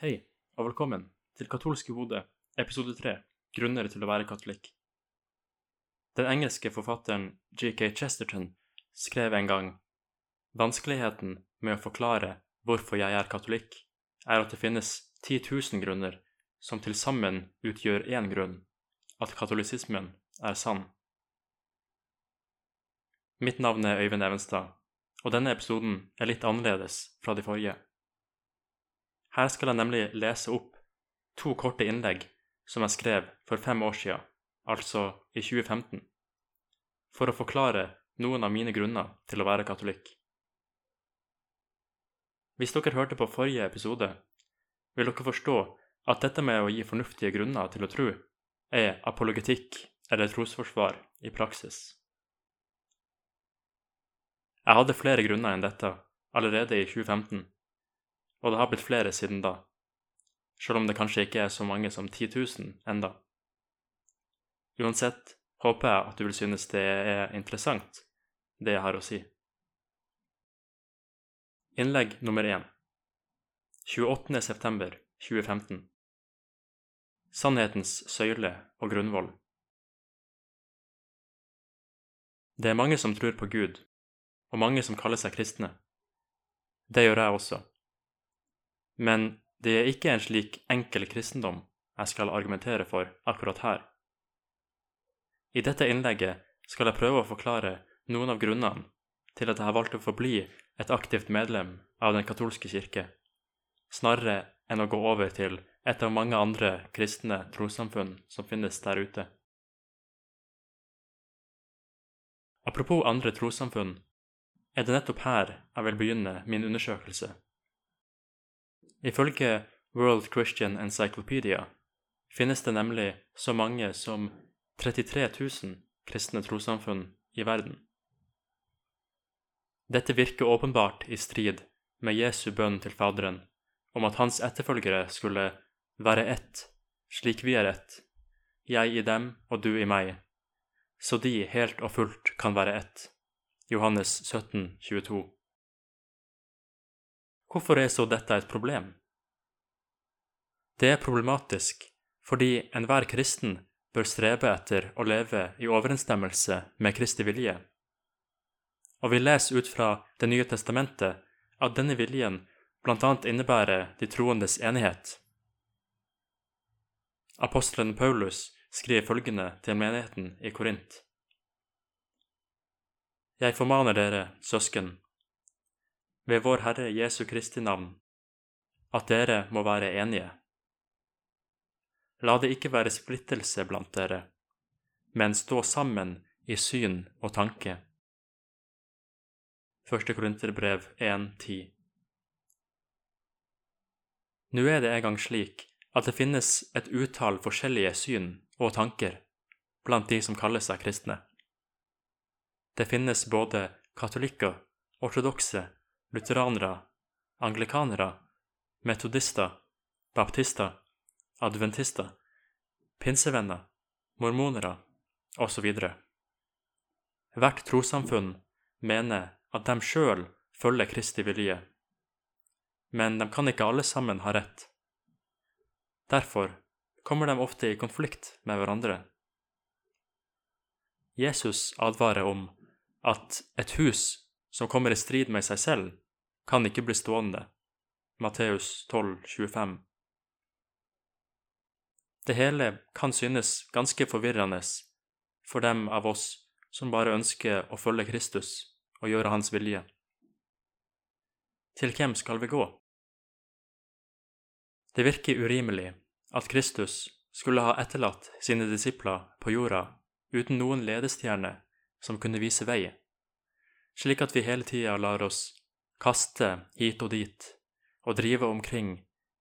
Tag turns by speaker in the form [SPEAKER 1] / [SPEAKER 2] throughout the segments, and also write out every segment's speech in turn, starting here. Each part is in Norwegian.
[SPEAKER 1] Hei, og velkommen til Katolske hode, episode 3, Grunner til å være katolikk. Den engelske forfatteren G.K. Chesterton skrev en gang Vanskeligheten med å forklare hvorfor jeg er katolikk, er at det finnes 10 000 grunner som til sammen utgjør én grunn, at katolisismen er sann. Mitt navn er Øyvind Evenstad, og denne episoden er litt annerledes fra de forrige. Her skal jeg nemlig lese opp to korte innlegg som jeg skrev for fem år siden, altså i 2015, for å forklare noen av mine grunner til å være katolikk. Hvis dere hørte på forrige episode, vil dere forstå at dette med å gi fornuftige grunner til å tro er apologetikk eller trosforsvar i praksis. Jeg hadde flere grunner enn dette allerede i 2015, og det har blitt flere siden da, selv om det kanskje ikke er så mange som 10 000 enda. Uansett håper jeg at du vil synes det er interessant, det jeg har å si. Innlegg nummer 1 28. september 2015 Sannhetens søyle og grunnvoll Det er mange som tror på Gud, og mange som kaller seg kristne. Det gjør jeg også. Men det er ikke en slik enkel kristendom jeg skal argumentere for akkurat her. I dette innlegget skal jeg prøve å forklare noen av grunnene til at jeg har valgt å forbli et aktivt medlem av Den katolske kirke, snarere enn å gå over til et av mange andre kristne trossamfunn som finnes der ute. Apropos andre trossamfunn, er det nettopp her jeg vil begynne min undersøkelse. Ifølge World Christian Encyclopedia finnes det nemlig så mange som 33 000 kristne trossamfunn i verden. Dette virker åpenbart i strid med Jesu bønn til Faderen om at hans etterfølgere skulle være ett, slik vi er ett, jeg i dem og du i meg, så de helt og fullt kan være ett. Johannes 17, 22. Hvorfor er så dette et problem? Det er problematisk fordi enhver kristen bør strebe etter å leve i overensstemmelse med Kristi vilje. Og vi leser ut fra Det nye testamentet at denne viljen bl.a. innebærer de troendes enighet. Apostelen Paulus skriver følgende til menigheten i Korint. Jeg formaner dere, søsken, ved vår Herre Jesu Kristi navn, at dere må være enige. La det ikke være splittelse blant dere, men stå sammen i syn og tanke. 1. Korinterbrev 1.10 Nå er det en gang slik at det finnes et utall forskjellige syn og tanker blant de som kaller seg kristne. Det finnes både katolikker, ortodokse, lutheranere, anglikanere, metodister, baptister, adventister, pinsevenner, mormonere osv. Hvert trossamfunn mener at de sjøl følger Kristi vilje, men de kan ikke alle sammen ha rett. Derfor kommer de ofte i konflikt med hverandre. Jesus advarer om at et hus som kommer i strid med seg selv, kan ikke bli stående. Matteus 12, 25. Det hele kan synes ganske forvirrende for dem av oss som bare ønsker å følge Kristus og gjøre Hans vilje. Til hvem skal vi gå? Det virker urimelig at Kristus skulle ha etterlatt sine disipler på jorda uten noen ledestjerne som kunne vise vei, slik at vi hele tida lar oss kaste hit og dit og drive omkring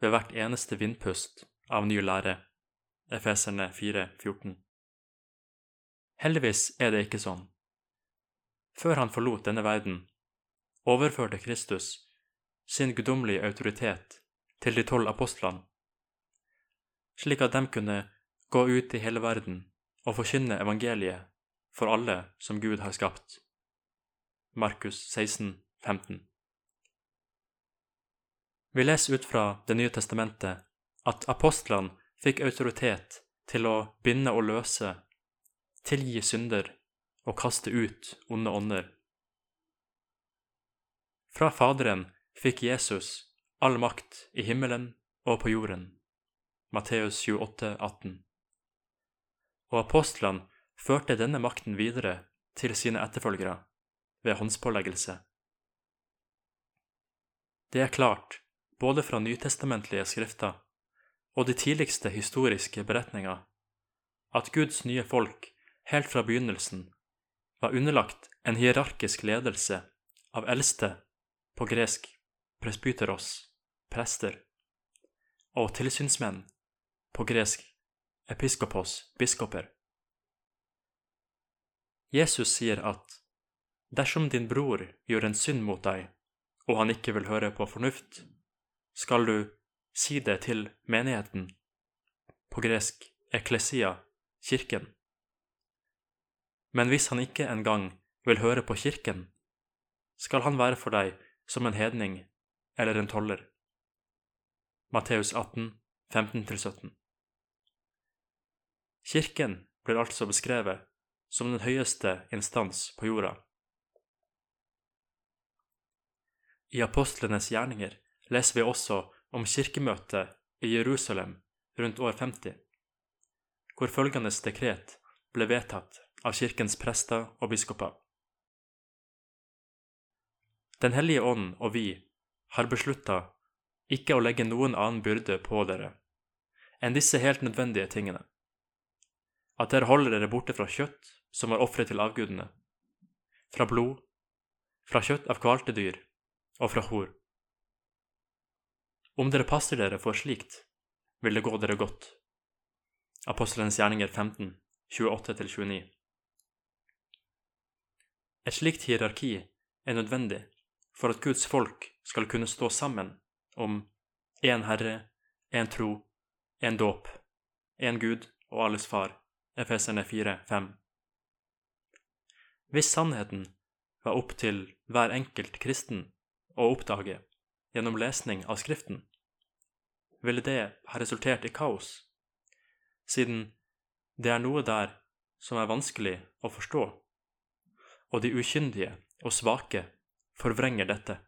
[SPEAKER 1] ved hvert eneste vindpust av ny lære. Efeserne 4,14. Heldigvis er det ikke sånn. Før han forlot denne verden, overførte Kristus sin guddommelige autoritet til de tolv apostlene, slik at de kunne gå ut i hele verden og forkynne evangeliet for alle som Gud har skapt. Markus 16, 15. Vi leser ut fra Det nye testamentet at apostlene fikk autoritet til å binde og løse, tilgi synder og kaste ut onde ånder. Fra Faderen fikk Jesus all makt i himmelen og på jorden. Matteus 28, 18. Og apostlene førte denne makten videre til sine etterfølgere ved håndspåleggelse. Det er klart, både fra nytestamentlige skrifter og de tidligste historiske beretninger, at Guds nye folk helt fra begynnelsen var underlagt en hierarkisk ledelse av eldste, på gresk presbyteros, prester, og tilsynsmenn, på gresk episkopos, biskoper. Jesus sier at dersom din bror gjør en synd mot deg, og han ikke vil høre på fornuft, skal du si det til menigheten, på gresk eklesia, kirken. Men hvis han ikke engang vil høre på kirken, skal han være for deg som en hedning eller en toller. Matteus 18, 15-17 Kirken blir altså beskrevet som den høyeste instans på jorda. I apostlenes gjerninger leser vi også om kirkemøtet i Jerusalem rundt år 50, hvor følgende dekret ble vedtatt av kirkens prester og biskoper. Den hellige ånd og vi har beslutta ikke å legge noen annen byrde på dere enn disse helt nødvendige tingene. At dere holder dere borte fra kjøtt som var ofret til avgudene, fra blod, fra kjøtt av kvalte dyr og fra hor. Om dere passer dere for slikt, vil det gå dere godt. Apostelens gjerninger 15, 28-29. Et slikt hierarki er nødvendig for at Guds folk skal kunne stå sammen om én Herre, én tro, én dåp, én Gud og alles Far, Efeserne 4, 5. Hvis sannheten var opp til hver enkelt kristen å oppdage gjennom lesning av Skriften, ville det ha resultert i kaos, siden det er noe der som er vanskelig å forstå og de ukyndige og svake forvrenger dette.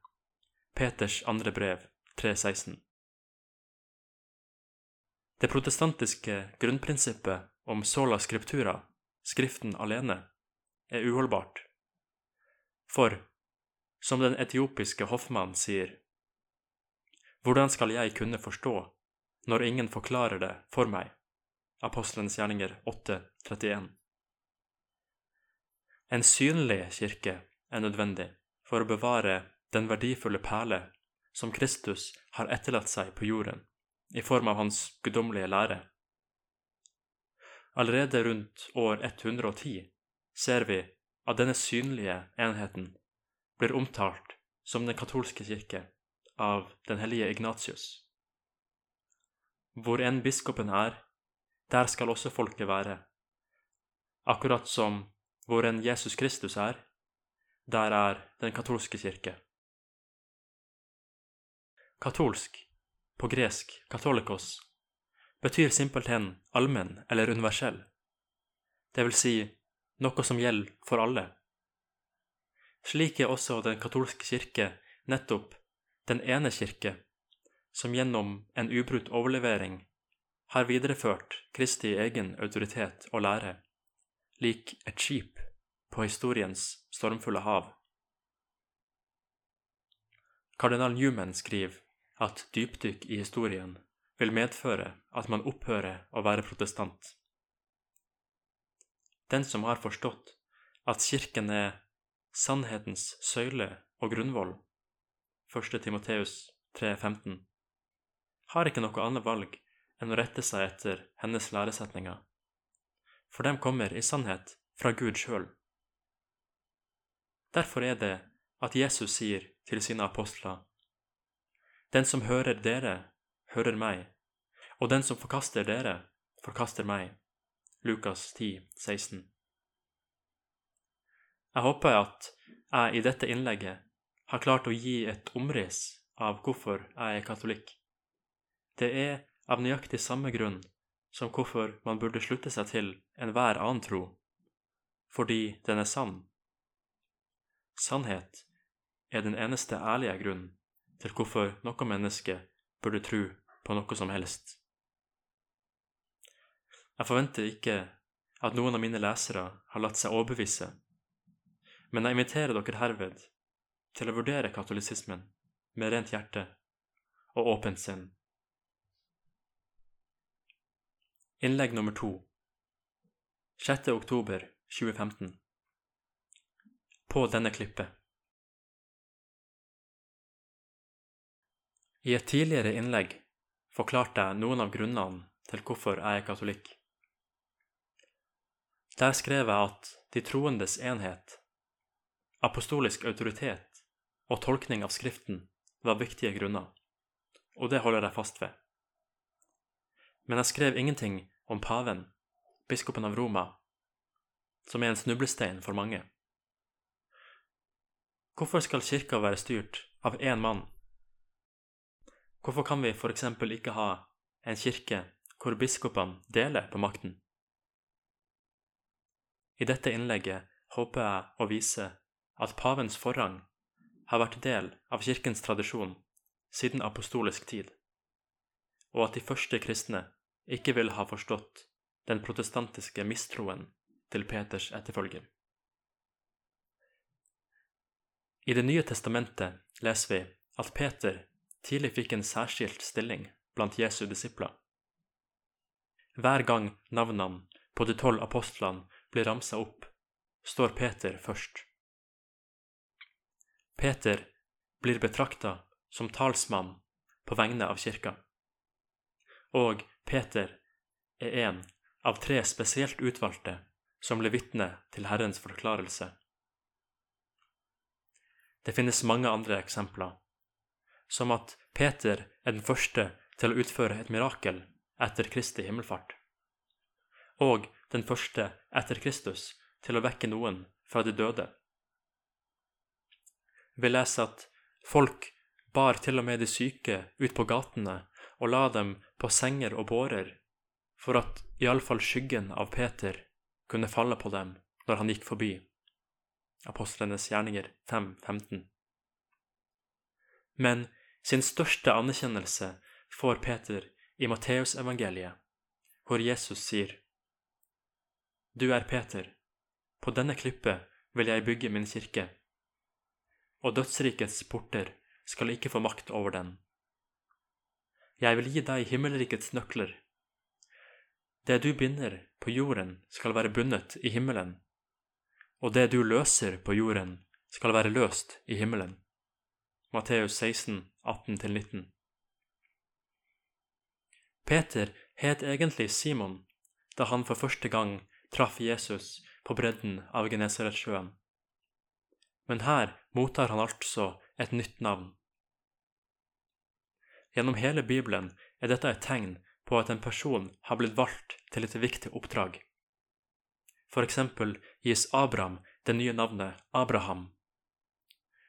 [SPEAKER 1] Peters andre brev 3.16 Det protestantiske grunnprinsippet om sola scriptura, Skriften alene, er uholdbart. For, som den etiopiske hoffmannen sier, hvordan skal jeg kunne forstå når ingen forklarer det for meg? Apostelens gjerninger 8.31 en synlig kirke er nødvendig for å bevare den verdifulle perle som Kristus har etterlatt seg på jorden i form av hans guddommelige lære. Allerede rundt år 110 ser vi at denne synlige enheten blir omtalt som den katolske kirke av den hellige Ignatius. Hvor enn biskopen er, der skal også folket være, akkurat som hvor en Jesus Kristus er, der er den katolske kirke. Katolsk, på gresk katolikos, betyr simpelthen allmenn eller universell, det vil si noe som gjelder for alle. Slik er også den katolske kirke nettopp den ene kirke som gjennom en ubrutt overlevering har videreført Kristi egen autoritet og lære lik et skip på historiens stormfulle hav. Kardinal Newman skriver at dypdykk i historien vil medføre at man opphører å være protestant. Den som har forstått at Kirken er sannhetens søyle og grunnvoll, 1. Timoteus 3,15, har ikke noe annet valg enn å rette seg etter hennes læresetninger for de kommer i sannhet fra Gud sjøl. Derfor er det at Jesus sier til sine apostler, Den som hører dere, hører meg, og den som forkaster dere, forkaster meg. Lukas 10, 16. Jeg håper at jeg i dette innlegget har klart å gi et omriss av hvorfor jeg er katolikk. Det er av nøyaktig samme grunn som hvorfor man burde slutte seg til enhver annen tro, fordi den er sann. Sannhet er den eneste ærlige grunnen til hvorfor noe menneske burde tro på noe som helst. Jeg forventer ikke at noen av mine lesere har latt seg overbevise, men jeg inviterer dere herved til å vurdere katolisismen med rent hjerte og åpent sinn. Innlegg nummer to 6. oktober 2015 På denne klippet I et tidligere innlegg forklarte jeg noen av grunnene til hvorfor jeg er katolikk. Der skrev jeg at de troendes enhet, apostolisk autoritet og tolkning av Skriften var viktige grunner, og det holder jeg fast ved. Men jeg skrev ingenting om paven, biskopen av Roma, som er en snublestein for mange. Hvorfor skal kirka være styrt av én mann? Hvorfor kan vi eksempel ikke ha en kirke hvor biskopene deler på makten? I dette innlegget håper jeg å vise at pavens forrang har vært del av kirkens tradisjon siden apostolisk tid, og at de første kristne ikke vil ha forstått den protestantiske mistroen til Peters etterfølger. I Det nye testamentet leser vi at Peter tidlig fikk en særskilt stilling blant Jesu disipler. Hver gang navnene på de tolv apostlene blir ramsa opp, står Peter først. Peter blir betrakta som talsmann på vegne av kirka, og Peter er en av tre spesielt utvalgte som ble vitne til Herrens forklarelse. Det finnes mange andre eksempler, som at Peter er den første til å utføre et mirakel etter Kristi himmelfart, og den første etter Kristus til å vekke noen fra de døde. Vi leser at folk bar til og med de syke ut på gatene og la dem på senger og bårer, for at iallfall skyggen av Peter kunne falle på dem når han gikk forbi. Apostlenes gjerninger 5.15. Men sin største anerkjennelse får Peter i Matteusevangeliet, hvor Jesus sier du er Peter, på denne klippet vil jeg bygge min kirke, og dødsrikets porter skal ikke få makt over den. Jeg vil gi deg himmelrikets nøkler. Det du binder på jorden, skal være bundet i himmelen, og det du løser på jorden, skal være løst i himmelen. Matteus 16, 18-19 Peter het egentlig Simon da han for første gang traff Jesus på bredden av Genesaretsjøen. Men her mottar han altså et nytt navn. Gjennom hele Bibelen er dette et tegn på at en person har blitt valgt til et viktig oppdrag. For eksempel gis Abraham det nye navnet Abraham,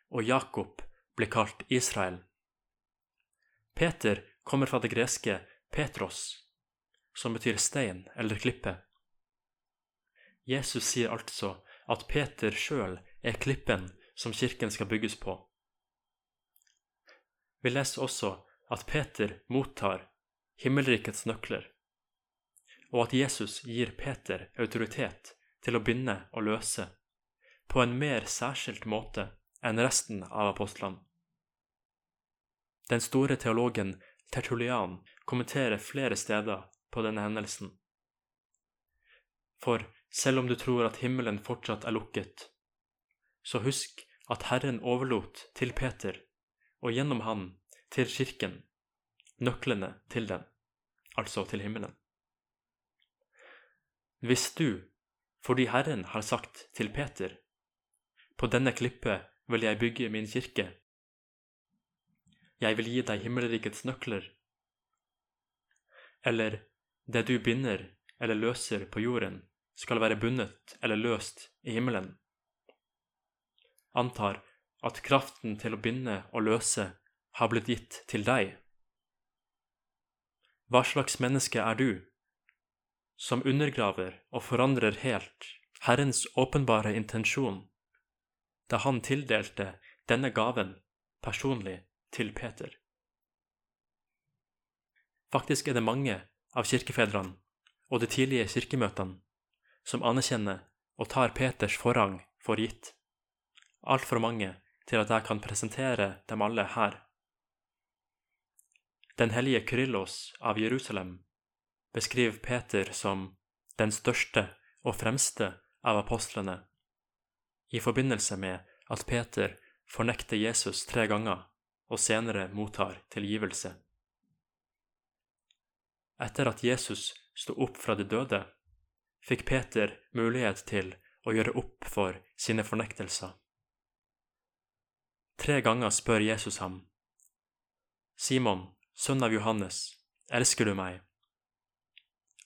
[SPEAKER 1] og Jakob blir kalt Israel. Peter kommer fra det greske Petros, som betyr stein eller klippe. Jesus sier altså at Peter sjøl er klippen som kirken skal bygges på. Vi leser også at Peter mottar himmelrikets nøkler, og at Jesus gir Peter autoritet til å begynne å løse på en mer særskilt måte enn resten av apostlene. Den store teologen Tertulian kommenterer flere steder på denne hendelsen. For selv om du tror at himmelen fortsatt er lukket. Så husk at Herren overlot til Peter, og gjennom han til kirken, nøklene til den, altså til himmelen. Hvis du, fordi Herren har sagt til Peter, på denne klippet vil jeg bygge min kirke, jeg vil gi deg himmelrikets nøkler, eller det du binder eller løser på jorden, skal være bundet eller løst i himmelen, antar at kraften til å binde og løse har blitt gitt til deg. Hva slags menneske er du, som undergraver og forandrer helt Herrens åpenbare intensjon da han tildelte denne gaven personlig til Peter? Faktisk er det mange av kirkefedrene og de tidlige kirkemøtene som anerkjenner og tar Peters forrang for gitt. Altfor mange til at jeg kan presentere dem alle her. Den hellige Kyrillos av Jerusalem beskriver Peter som den største og fremste av apostlene, i forbindelse med at Peter fornekter Jesus tre ganger og senere mottar tilgivelse. Etter at Jesus sto opp fra de døde, fikk Peter mulighet til å gjøre opp for sine fornektelser. Tre ganger spør Jesus ham, Simon, sønn av Johannes, elsker du meg?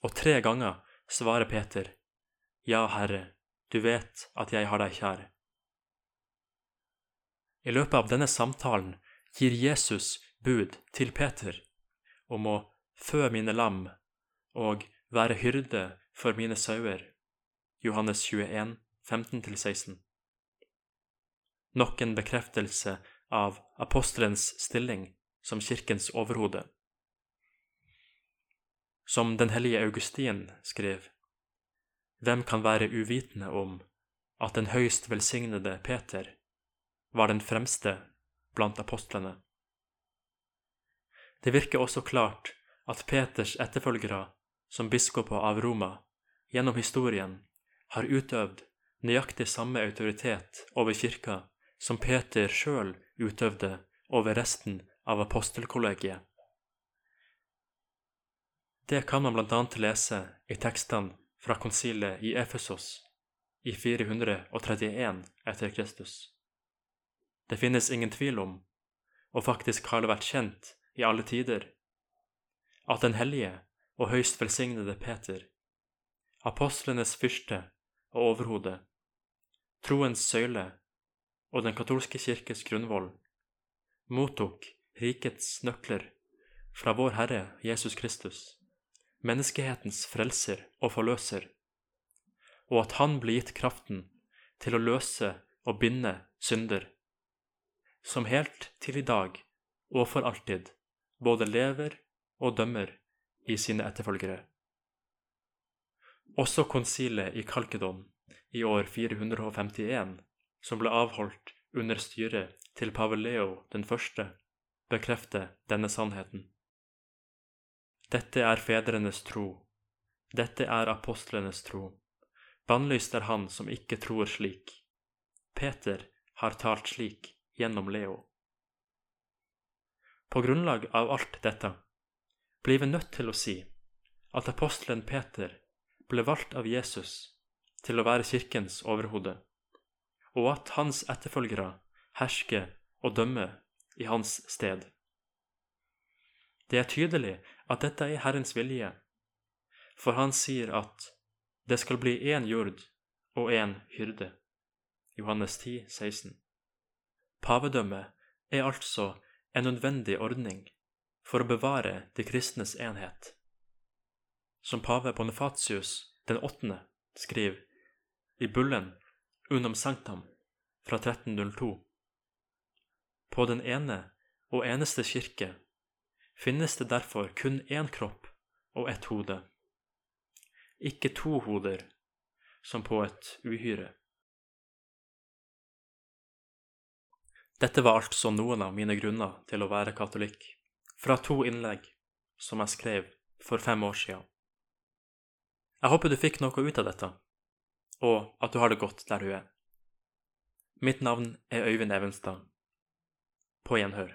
[SPEAKER 1] Og tre ganger svarer Peter, Ja, Herre, du vet at jeg har deg kjær. I løpet av denne samtalen gir Jesus bud til Peter om å fø mine lam og være hyrde for mine sauer. Johannes 21, 15-16 nok en bekreftelse av apostelens stilling som kirkens overhode. Som den hellige Augustin skrev, hvem kan være uvitende om at den høyst velsignede Peter var den fremste blant apostlene? Det virker også klart at Peters etterfølgere som biskoper av Roma gjennom historien har utøvd nøyaktig samme autoritet over kirka som Peter sjøl utøvde over resten av apostelkollegiet. Det kan man annet lese i tekstene fra konsilet i Efesos i 431 etter Kristus. Det finnes ingen tvil om, og faktisk har det vært kjent i alle tider, at den hellige og høyst velsignede Peter, apostlenes fyrste og overhode, troens søyle og den katolske kirkes grunnvoll, mottok rikets nøkler fra vår Herre Jesus Kristus, menneskehetens frelser og forløser, og at Han ble gitt kraften til å løse og binde synder, som helt til i dag og for alltid både lever og dømmer i sine etterfølgere. Også konsilet i Kalkedon i år 451 som ble avholdt under styret til pave Leo den første, bekrefter denne sannheten. Dette er fedrenes tro. Dette er apostlenes tro. Bannlyst er han som ikke tror slik. Peter har talt slik gjennom Leo. På grunnlag av alt dette blir vi nødt til å si at apostelen Peter ble valgt av Jesus til å være kirkens overhode og at hans etterfølgere hersker og dømmer i hans sted. Det er tydelig at dette er Herrens vilje, for han sier at det skal bli én jord og én hyrde. Johannes 10, 16. Pavedømmet er altså en nødvendig ordning for å bevare de kristnes enhet. Som pave Bonifatius den åttende skriver i bullen Unum Sanctam fra 1302. På den ene og eneste kirke finnes det derfor kun én kropp og ett hode, ikke to hoder, som på et uhyre. Dette var altså noen av mine grunner til å være katolikk, fra to innlegg som jeg skrev for fem år siden. Jeg håper du fikk noe ut av dette og at du har det godt der du er. Mitt navn er Øyvind Evenstad. På gjenhør.